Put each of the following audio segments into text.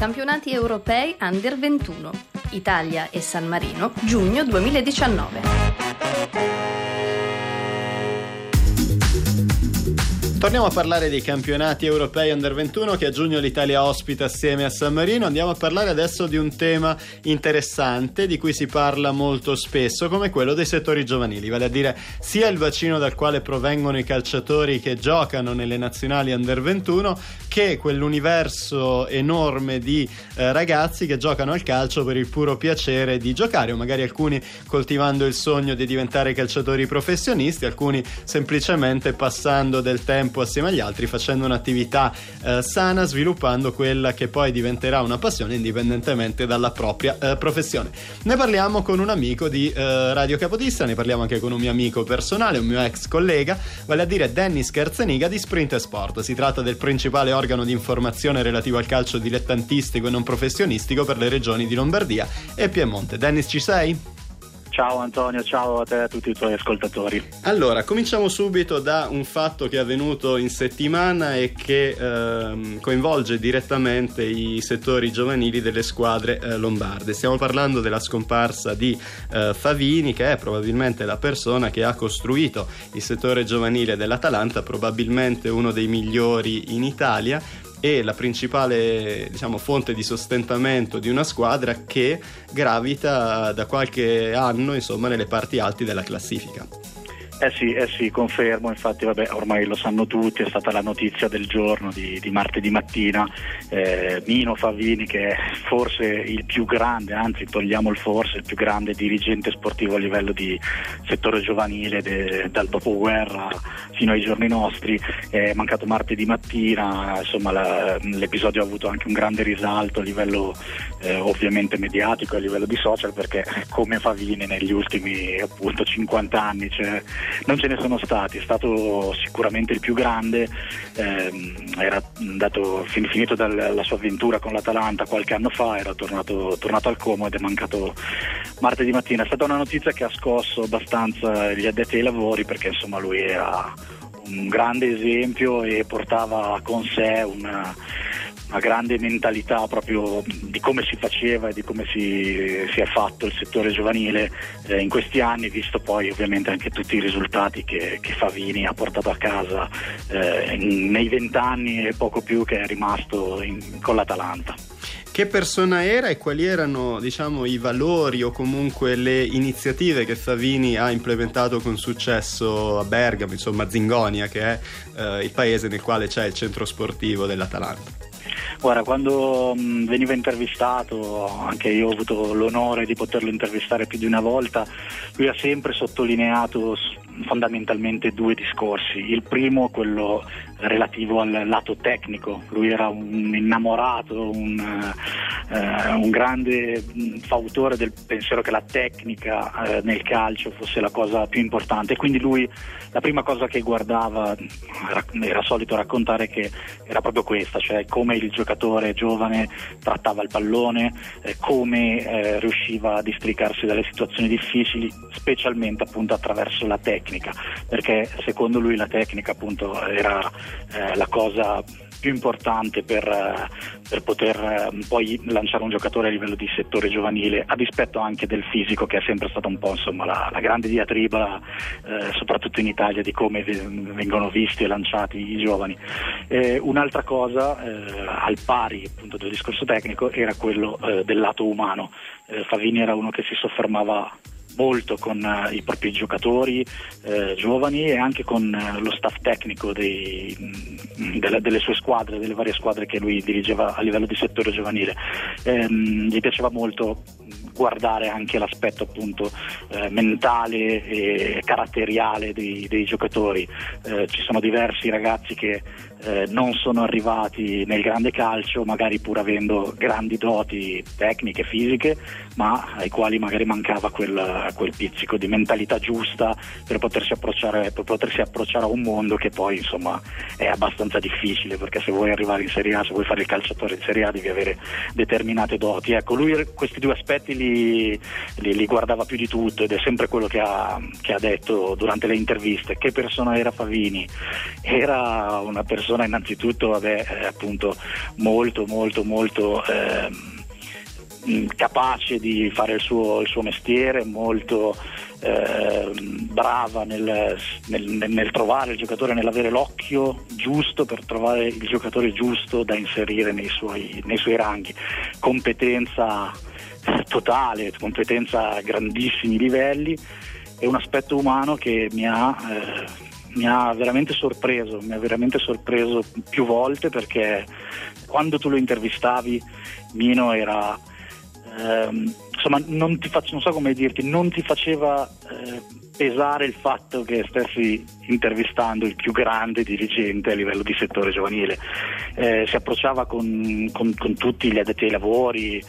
Campionati europei Under 21. Italia e San Marino, giugno 2019. Torniamo a parlare dei campionati europei under 21 che a giugno l'Italia ospita assieme a San Marino. Andiamo a parlare adesso di un tema interessante di cui si parla molto spesso, come quello dei settori giovanili, vale a dire sia il bacino dal quale provengono i calciatori che giocano nelle nazionali under 21 che quell'universo enorme di eh, ragazzi che giocano al calcio per il puro piacere di giocare o magari alcuni coltivando il sogno di diventare calciatori professionisti, alcuni semplicemente passando del tempo tempo assieme agli altri facendo un'attività eh, sana, sviluppando quella che poi diventerà una passione indipendentemente dalla propria eh, professione. Ne parliamo con un amico di eh, Radio Capodista, ne parliamo anche con un mio amico personale, un mio ex collega, vale a dire Dennis Kerzeniga di Sprint Sport. Si tratta del principale organo di informazione relativo al calcio dilettantistico e non professionistico per le regioni di Lombardia e Piemonte. Dennis, ci sei? Ciao Antonio, ciao a te e a tutti i tuoi ascoltatori. Allora, cominciamo subito da un fatto che è avvenuto in settimana e che ehm, coinvolge direttamente i settori giovanili delle squadre eh, lombarde. Stiamo parlando della scomparsa di eh, Favini, che è probabilmente la persona che ha costruito il settore giovanile dell'Atalanta, probabilmente uno dei migliori in Italia e la principale diciamo, fonte di sostentamento di una squadra che gravita da qualche anno insomma, nelle parti alte della classifica. Eh sì, eh sì, confermo, infatti vabbè, ormai lo sanno tutti, è stata la notizia del giorno di, di martedì mattina, eh, Mino Favini che è forse il più grande, anzi togliamo il forse, il più grande dirigente sportivo a livello di settore giovanile de, dal dopoguerra fino ai giorni nostri, è mancato martedì mattina, insomma la, l'episodio ha avuto anche un grande risalto a livello eh, ovviamente mediatico, a livello di social perché come Favini negli ultimi appunto 50 anni cioè, non ce ne sono stati, è stato sicuramente il più grande, ehm, era andato, finito dalla sua avventura con l'Atalanta qualche anno fa, era tornato, tornato al Como ed è mancato martedì mattina. È stata una notizia che ha scosso abbastanza gli addetti ai lavori perché insomma lui era un grande esempio e portava con sé una una grande mentalità proprio di come si faceva e di come si, si è fatto il settore giovanile eh, in questi anni, visto poi ovviamente anche tutti i risultati che, che Favini ha portato a casa eh, in, nei vent'anni e poco più che è rimasto in, con l'Atalanta. Che persona era e quali erano diciamo, i valori o comunque le iniziative che Favini ha implementato con successo a Bergamo, insomma a Zingonia, che è eh, il paese nel quale c'è il centro sportivo dell'Atalanta? Guarda, quando mh, veniva intervistato, anche io ho avuto l'onore di poterlo intervistare più di una volta, lui ha sempre sottolineato fondamentalmente due discorsi. Il primo, quello relativo al lato tecnico, lui era un innamorato, un, eh, un grande fautore del pensiero che la tecnica eh, nel calcio fosse la cosa più importante. Quindi lui la prima cosa che guardava, era, era solito raccontare che era proprio questa, cioè come il giocatore giovane trattava il pallone, eh, come eh, riusciva a districarsi dalle situazioni difficili, specialmente appunto attraverso la tecnica, perché secondo lui la tecnica appunto era eh, la cosa più importante per, eh, per poter eh, poi lanciare un giocatore a livello di settore giovanile, a dispetto anche del fisico che è sempre stata un po' insomma, la, la, grande diatriba, eh, soprattutto in Italia, di come vengono visti e lanciati i giovani. Eh, un'altra cosa, eh, al pari appunto, del discorso tecnico, era quello eh, del lato umano. Favini era uno che si soffermava molto con uh, i propri giocatori eh, giovani e anche con uh, lo staff tecnico dei, mh, mm, delle, delle, sue squadre, delle varie squadre che lui dirigeva a livello di settore giovanile. Eh, gli piaceva molto guardare anche l'aspetto appunto eh, mentale e caratteriale dei, dei giocatori. Eh, ci sono diversi ragazzi che eh, non sono arrivati nel grande calcio, magari pur avendo grandi doti tecniche, fisiche, ma ai quali magari mancava quel, quel pizzico di mentalità giusta per potersi, approcciare, per potersi approcciare a un mondo che poi insomma è abbastanza difficile perché se vuoi arrivare in Serie A, se vuoi fare il calciatore in Serie A devi avere determinate doti. Ecco, lui questi due aspetti li li, li, guardava più di tutto ed è sempre quello che ha, che ha, detto durante le interviste. Che persona era Favini? Era una persona innanzitutto vabbè, eh, appunto molto molto molto eh, capace di fare il suo, il suo mestiere, molto eh, brava nel, nel, nel, trovare il giocatore, nell'avere l'occhio giusto per trovare il giocatore giusto da inserire nei suoi, nei suoi ranghi, competenza totale, competenza a grandissimi livelli e un aspetto umano che mi ha, eh, mi ha veramente sorpreso, mi ha veramente sorpreso più volte perché quando tu lo intervistavi Mino era ehm, insomma non, faccio, non so come dirti, non ti faceva eh, pesare il fatto che stessi intervistando il più grande dirigente a livello di settore giovanile. Eh, si approcciava con, con, con tutti gli addetti ai lavori,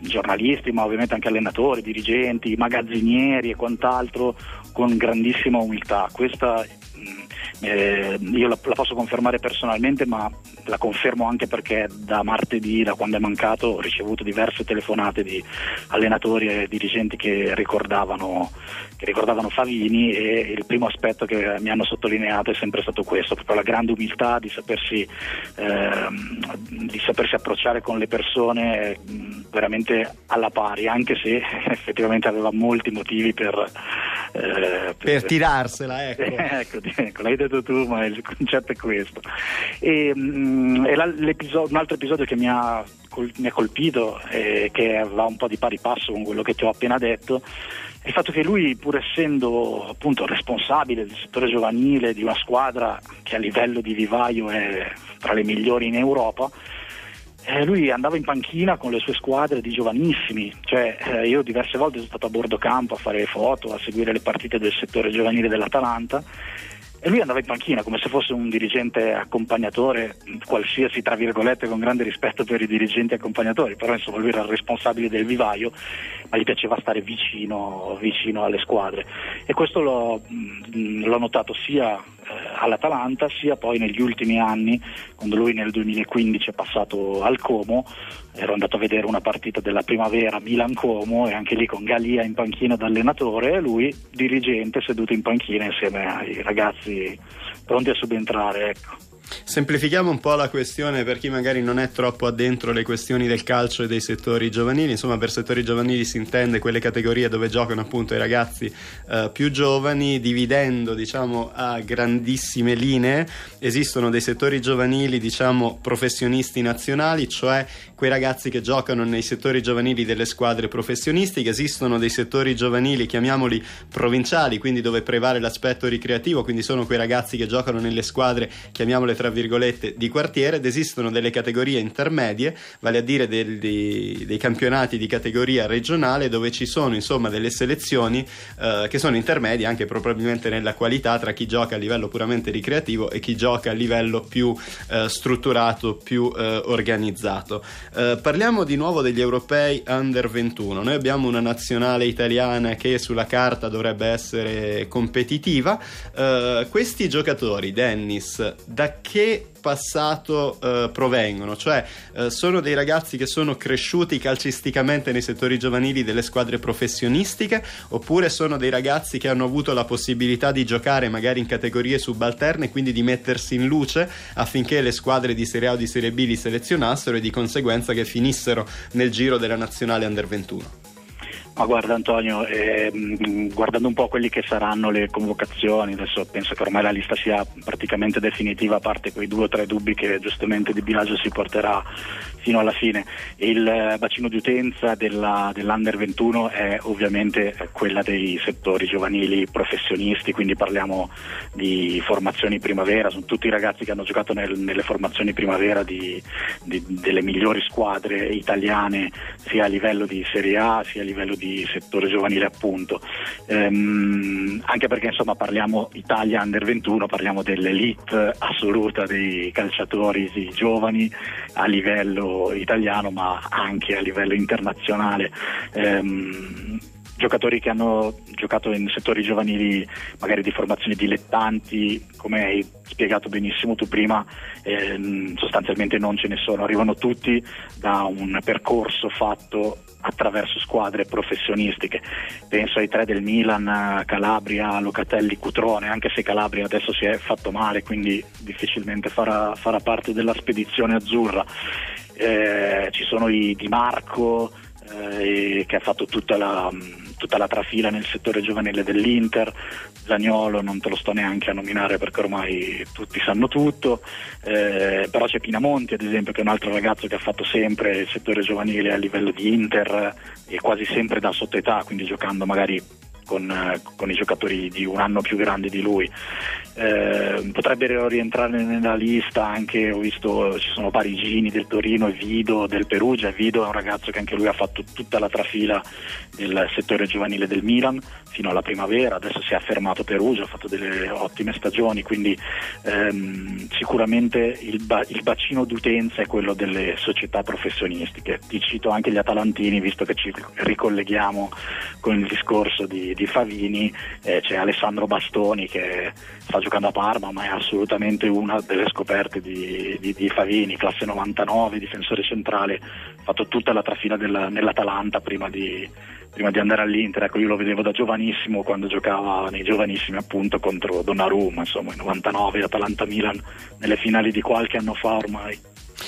giornalisti, ma ovviamente anche allenatori, dirigenti, magazzinieri e quant'altro con grandissima umiltà. Questa eh, io la, la, posso confermare personalmente, ma la confermo anche perché da martedì, da quando è mancato, ho ricevuto diverse telefonate di allenatori e dirigenti che ricordavano, che ricordavano Favini e il primo aspetto che mi hanno sottolineato è sempre stato questo, proprio la grande umiltà di sapersi, eh, di sapersi approcciare con le persone veramente alla pari, anche se effettivamente aveva molti motivi per... Eh, per, per tirarsela, ecco. ecco, ecco, l'hai detto tu, ma il concetto è questo. E, mh, mm, e un altro episodio che mi ha, col, mi ha colpito e che va un po' di pari passo con quello che ti ho appena detto è il fatto che lui, pur essendo appunto responsabile del settore giovanile di una squadra che a livello di vivaio è tra le migliori in Europa, eh, lui andava in panchina con le sue squadre di giovanissimi, cioè eh, io diverse volte sono stato a bordo campo a fare foto, a seguire le partite del settore giovanile dell'Atalanta e lui andava in panchina come se fosse un dirigente accompagnatore, qualsiasi tra virgolette, con grande rispetto per i dirigenti accompagnatori, però insomma lui era il responsabile del vivaio, ma gli piaceva stare vicino, vicino alle squadre. E questo l'ho, l'ho notato sia eh, all'Atalanta sia poi negli ultimi anni, quando lui nel 2015 è passato al Como, ero andato a vedere una partita della primavera Milan-Como e anche lì con Galia in panchina da allenatore e lui dirigente seduto in panchina insieme ai ragazzi pronti a subentrare. Ecco. Semplifichiamo un po' la questione per chi magari non è troppo addentro le questioni del calcio e dei settori giovanili. Insomma, per settori giovanili si intende quelle categorie dove giocano appunto i ragazzi eh, più giovani, dividendo diciamo a grandissime linee. Esistono dei settori giovanili, diciamo, professionisti nazionali, cioè quei ragazzi che giocano nei settori giovanili delle squadre professionistiche. Esistono dei settori giovanili, chiamiamoli provinciali, quindi dove prevale l'aspetto ricreativo, quindi sono quei ragazzi che giocano nelle squadre, chiamiamole tra virgolette, di quartiere ed esistono delle categorie intermedie, vale a dire dei, dei, dei campionati di categoria regionale dove ci sono insomma delle selezioni eh, che sono intermedie anche probabilmente nella qualità tra chi gioca a livello puramente ricreativo e chi gioca a livello più eh, strutturato, più eh, organizzato. Eh, parliamo di nuovo degli europei under 21. Noi abbiamo una nazionale italiana che sulla carta dovrebbe essere competitiva. Eh, questi giocatori, Dennis, da che passato eh, provengono, cioè eh, sono dei ragazzi che sono cresciuti calcisticamente nei settori giovanili delle squadre professionistiche oppure sono dei ragazzi che hanno avuto la possibilità di giocare magari in categorie subalterne quindi di mettersi in luce affinché le squadre di Serie A o di Serie B li selezionassero e di conseguenza che finissero nel giro della nazionale under 21. Ma guarda Antonio, ehm, guardando un po' quelli che saranno le convocazioni, adesso penso che ormai la lista sia praticamente definitiva, a parte quei due o tre dubbi che giustamente Di Biagio si porterà fino alla fine. Il eh, bacino di utenza della, dell'Under 21 è ovviamente quella dei settori giovanili professionisti, quindi parliamo di formazioni primavera, sono tutti i ragazzi che hanno giocato nel, nelle formazioni primavera di, di, delle migliori squadre italiane sia a livello di Serie A sia a livello di settore giovanile appunto, ehm, anche perché insomma parliamo Italia Under 21, parliamo dell'elite assoluta dei calciatori giovani a livello italiano ma anche a livello internazionale. Ehm, giocatori che hanno giocato in settori giovanili magari di formazioni dilettanti, come hai spiegato benissimo tu prima, ehm, sostanzialmente non ce ne sono, arrivano tutti da un percorso fatto attraverso squadre professionistiche. Penso ai tre del Milan, Calabria, Locatelli, Cutrone, anche se Calabria adesso si è fatto male, quindi difficilmente farà, farà parte della spedizione azzurra. Eh, ci sono i Di Marco eh, che ha fatto tutta la tutta la trafila nel settore giovanile dell'Inter, Zagnolo non te lo sto neanche a nominare perché ormai tutti sanno tutto, eh, però c'è Pinamonti ad esempio che è un altro ragazzo che ha fatto sempre il settore giovanile a livello di Inter e quasi sempre da sottoetà, quindi giocando magari con, con, i giocatori di un anno più grandi di lui. Eh, potrebbero rientrare nella lista anche, ho visto ci sono Parigini del Torino e Vido del Perugia. Vido è un ragazzo che anche lui ha fatto tutta la trafila del settore giovanile del Milan fino alla primavera, adesso si è affermato Perugia, ha fatto delle ottime stagioni, quindi ehm, sicuramente il, ba- il bacino d'utenza è quello delle società professionistiche. Ti cito anche gli Atalantini, visto che ci ricolleghiamo con il discorso di, di Favini, eh, c'è Alessandro Bastoni che sta giocando a Parma, ma è assolutamente una delle scoperte di, di, di Favini, classe 99, difensore centrale, ha fatto tutta la trafila della, nell'Atalanta prima di, prima di andare all'Inter. Ecco, io lo vedevo da giovanissimo quando giocava nei giovanissimi appunto contro Donnarumma, insomma, in 99 Atalanta-Milan nelle finali di qualche anno fa ormai.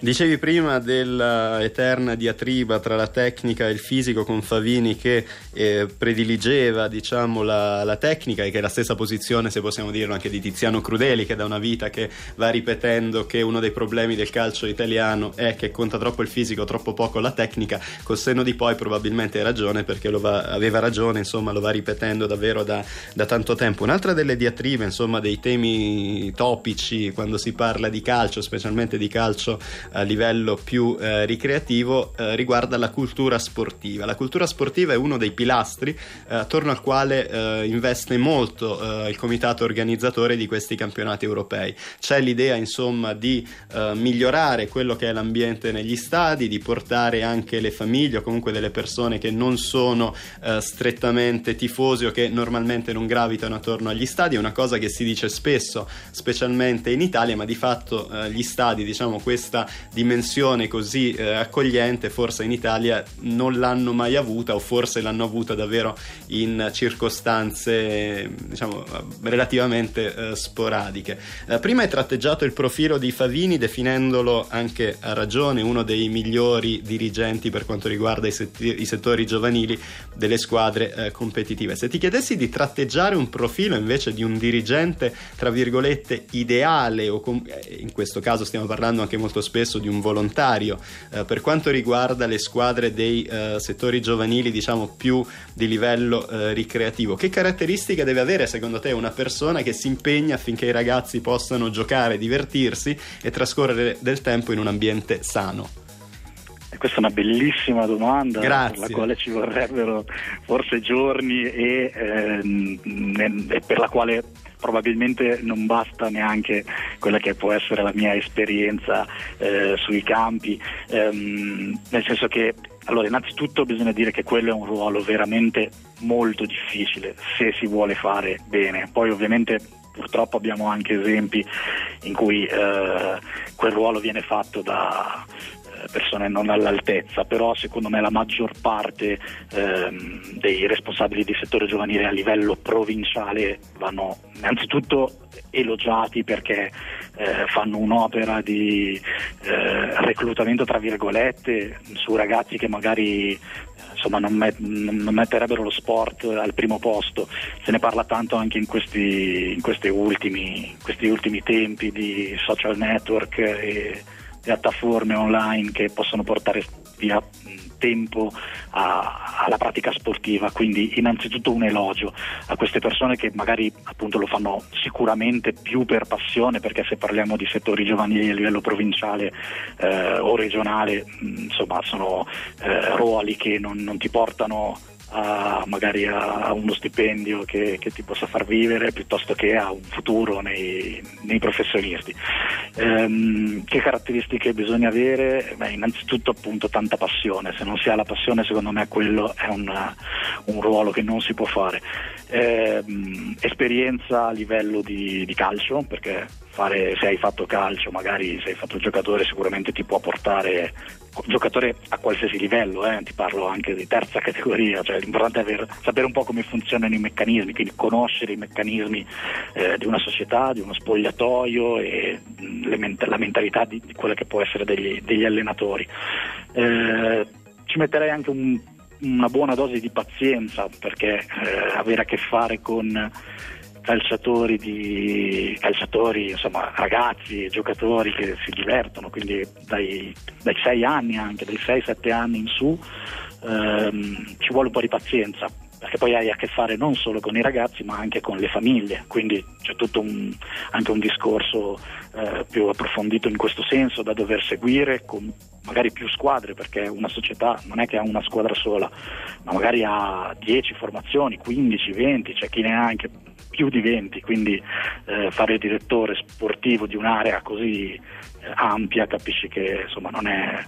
Dicevi prima dell'eterna diatriba tra la tecnica e il fisico con Favini che eh, prediligeva diciamo, la, la, tecnica e che è la stessa posizione, se possiamo dirlo, anche di Tiziano Crudeli che da una vita che va ripetendo che uno dei problemi del calcio italiano è che conta troppo il fisico, troppo poco la tecnica. Col senno di poi probabilmente hai ragione perché va, aveva ragione, insomma lo va ripetendo davvero da, da tanto tempo. Un'altra delle diatribe, insomma dei temi topici quando si parla di calcio, specialmente di calcio a livello più eh, ricreativo eh, riguarda la cultura sportiva. La cultura sportiva è uno dei pilastri eh, attorno al quale eh, investe molto eh, il comitato organizzatore di questi campionati europei. C'è l'idea insomma di migliorare quello che è l'ambiente negli stadi, di portare anche le famiglie o comunque delle persone che non sono strettamente tifosi o che normalmente non gravitano attorno agli stadi, è una cosa che si dice spesso, specialmente in Italia, ma di fatto gli stadi, diciamo questa dimensione così eh, accogliente forse in Italia non l'hanno mai avuta o forse l'hanno avuta davvero in circostanze diciamo relativamente eh, sporadiche. Eh, prima hai tratteggiato il profilo di Favini definendolo anche a ragione uno dei migliori dirigenti per quanto riguarda i, setti- i settori giovanili delle squadre eh, competitive. Se ti chiedessi di tratteggiare un profilo invece di un dirigente tra virgolette ideale o com- eh, in questo caso stiamo parlando anche molto spesso di un volontario. Eh, per quanto riguarda le squadre dei eh, settori giovanili, diciamo più di livello eh, ricreativo, che caratteristiche deve avere secondo te una persona che si impegna affinché i ragazzi possano giocare, divertirsi e trascorrere del tempo in un ambiente sano? Questa è una bellissima domanda Grazie. per la quale ci vorrebbero forse giorni e, ehm, e per la quale probabilmente non basta neanche quella che può essere la mia esperienza eh, sui campi, ehm, nel senso che allora, innanzitutto bisogna dire che quello è un ruolo veramente molto difficile se si vuole fare bene. Poi ovviamente purtroppo abbiamo anche esempi in cui eh, quel ruolo viene fatto da persone non all'altezza, però secondo me la maggior parte ehm, dei responsabili di settore giovanile a livello provinciale vanno innanzitutto elogiati perché eh, fanno un'opera di eh, reclutamento tra virgolette su ragazzi che magari insomma, non, met- non, metterebbero lo sport al primo posto. Se ne parla tanto anche in questi, in questi, ultimi, questi ultimi tempi di social network e piattaforme online che possono portare via tempo a, alla pratica sportiva, quindi innanzitutto un elogio a queste persone che magari appunto lo fanno sicuramente più per passione, perché se parliamo di settori giovanili a livello provinciale eh, o regionale, insomma sono eh, ruoli che non, non ti portano a, magari a uno stipendio che, che, ti possa far vivere piuttosto che a un futuro nei, nei professionisti. Ehm, che caratteristiche bisogna avere? Beh, innanzitutto appunto tanta passione, se non si ha la passione secondo me quello è una, un ruolo che non si può fare. Ehm, esperienza a livello di, di calcio perché fare, se hai fatto calcio, magari se hai fatto giocatore sicuramente ti può portare giocatore a qualsiasi livello, eh, ti parlo anche di terza categoria, cioè l'importante è aver, sapere un po' come funzionano i meccanismi, quindi conoscere i meccanismi eh, di una società, di uno spogliatoio e mh, la mentalità di, di quella che può essere degli, degli allenatori. Eh, ci metterei anche un, una buona dose di pazienza perché eh, avere a che fare con calciatori, di, calciatori insomma, ragazzi, giocatori che si divertono, quindi dai, dai 6 anni anche, dai 6-7 anni in su, ehm, ci vuole un po' di pazienza perché poi hai a che fare non solo con i ragazzi ma anche con le famiglie, quindi c'è tutto un, anche un discorso eh, più approfondito in questo senso da dover seguire con magari più squadre, perché una società non è che ha una squadra sola, ma magari ha 10 formazioni, 15, 20, c'è chi ne ha anche più di 20, quindi eh, fare il direttore sportivo di un'area così eh, ampia capisci che insomma, non, è,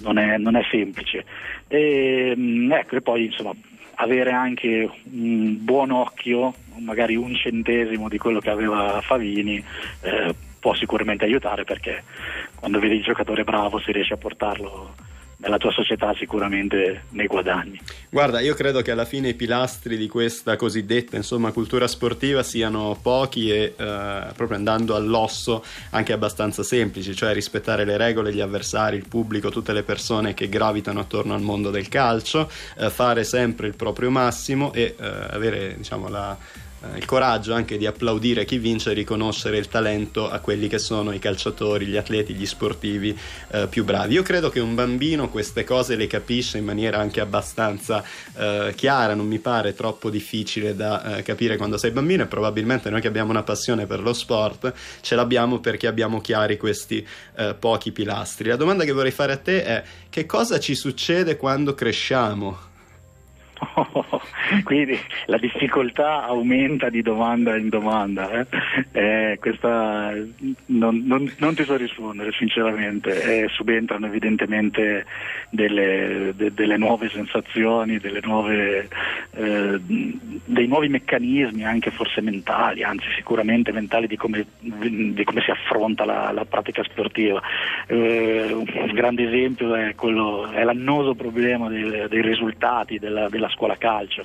non, è, non, è, semplice. E, mm, ecco, e poi insomma, avere anche un buon occhio, magari un centesimo di quello che aveva Favini, eh, può sicuramente aiutare perché quando vedi il giocatore bravo si riesce a portarlo nella tua società sicuramente ne guadagni. Guarda, io credo che alla fine i pilastri di questa cosiddetta insomma, cultura sportiva siano pochi e eh, proprio andando all'osso anche abbastanza semplici, cioè rispettare le regole, gli avversari, il pubblico, tutte le persone che gravitano attorno al mondo del calcio, eh, fare sempre il proprio massimo e eh, avere diciamo, la il coraggio anche di applaudire chi vince e riconoscere il talento a quelli che sono i calciatori, gli atleti, gli sportivi eh, più bravi. Io credo che un bambino queste cose le capisce in maniera anche abbastanza eh, chiara, non mi pare troppo difficile da eh, capire quando sei bambino e probabilmente noi che abbiamo una passione per lo sport ce l'abbiamo perché abbiamo chiari questi eh, pochi pilastri. La domanda che vorrei fare a te è che cosa ci succede quando cresciamo? quindi la difficoltà aumenta di domanda in domanda. Eh? Eh, questa non, non, non, ti so rispondere sinceramente, eh, subentrano evidentemente delle, de, delle, nuove sensazioni, delle nuove, eh, dei nuovi meccanismi anche forse mentali, anzi sicuramente mentali di come, di come si affronta la, la pratica sportiva. Eh, un grande esempio è, quello, è l'annoso problema dei, dei risultati della, della scuola calcio.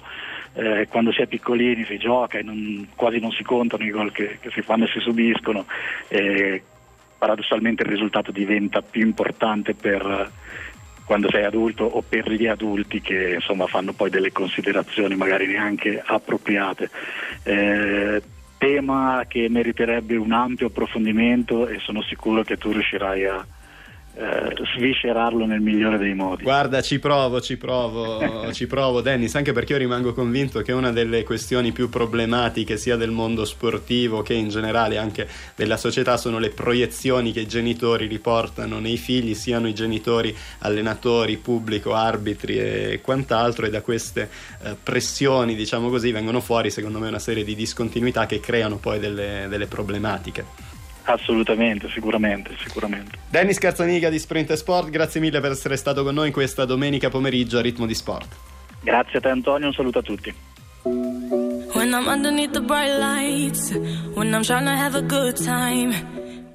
Eh, quando si è piccolini si gioca e non, quasi non si contano i gol che, che si fanno e si subiscono, eh, paradossalmente il risultato diventa più importante per quando sei adulto o per gli adulti che insomma, fanno poi delle considerazioni magari neanche appropriate. Eh, tema che meriterebbe un ampio approfondimento e sono sicuro che tu riuscirai a, eh, sviscerarlo nel migliore dei modi. Guarda, ci provo, ci provo, ci provo, Dennis, anche perché io rimango convinto che una delle questioni più problematiche sia del mondo sportivo che in generale anche della società sono le proiezioni che i genitori riportano nei figli, siano i genitori allenatori, pubblico, arbitri e quant'altro e da queste eh, pressioni, diciamo così, vengono fuori secondo me una serie di discontinuità che creano poi delle, delle problematiche. Assolutamente, sicuramente, sicuramente. Dennis Carzaniga di Sprint Sport, grazie mille per essere stato con noi in questa domenica pomeriggio a Ritmo di Sport. Grazie a te Antonio, un saluto a tutti. When I'm underneath the bright lights, when I'm trying to have a good time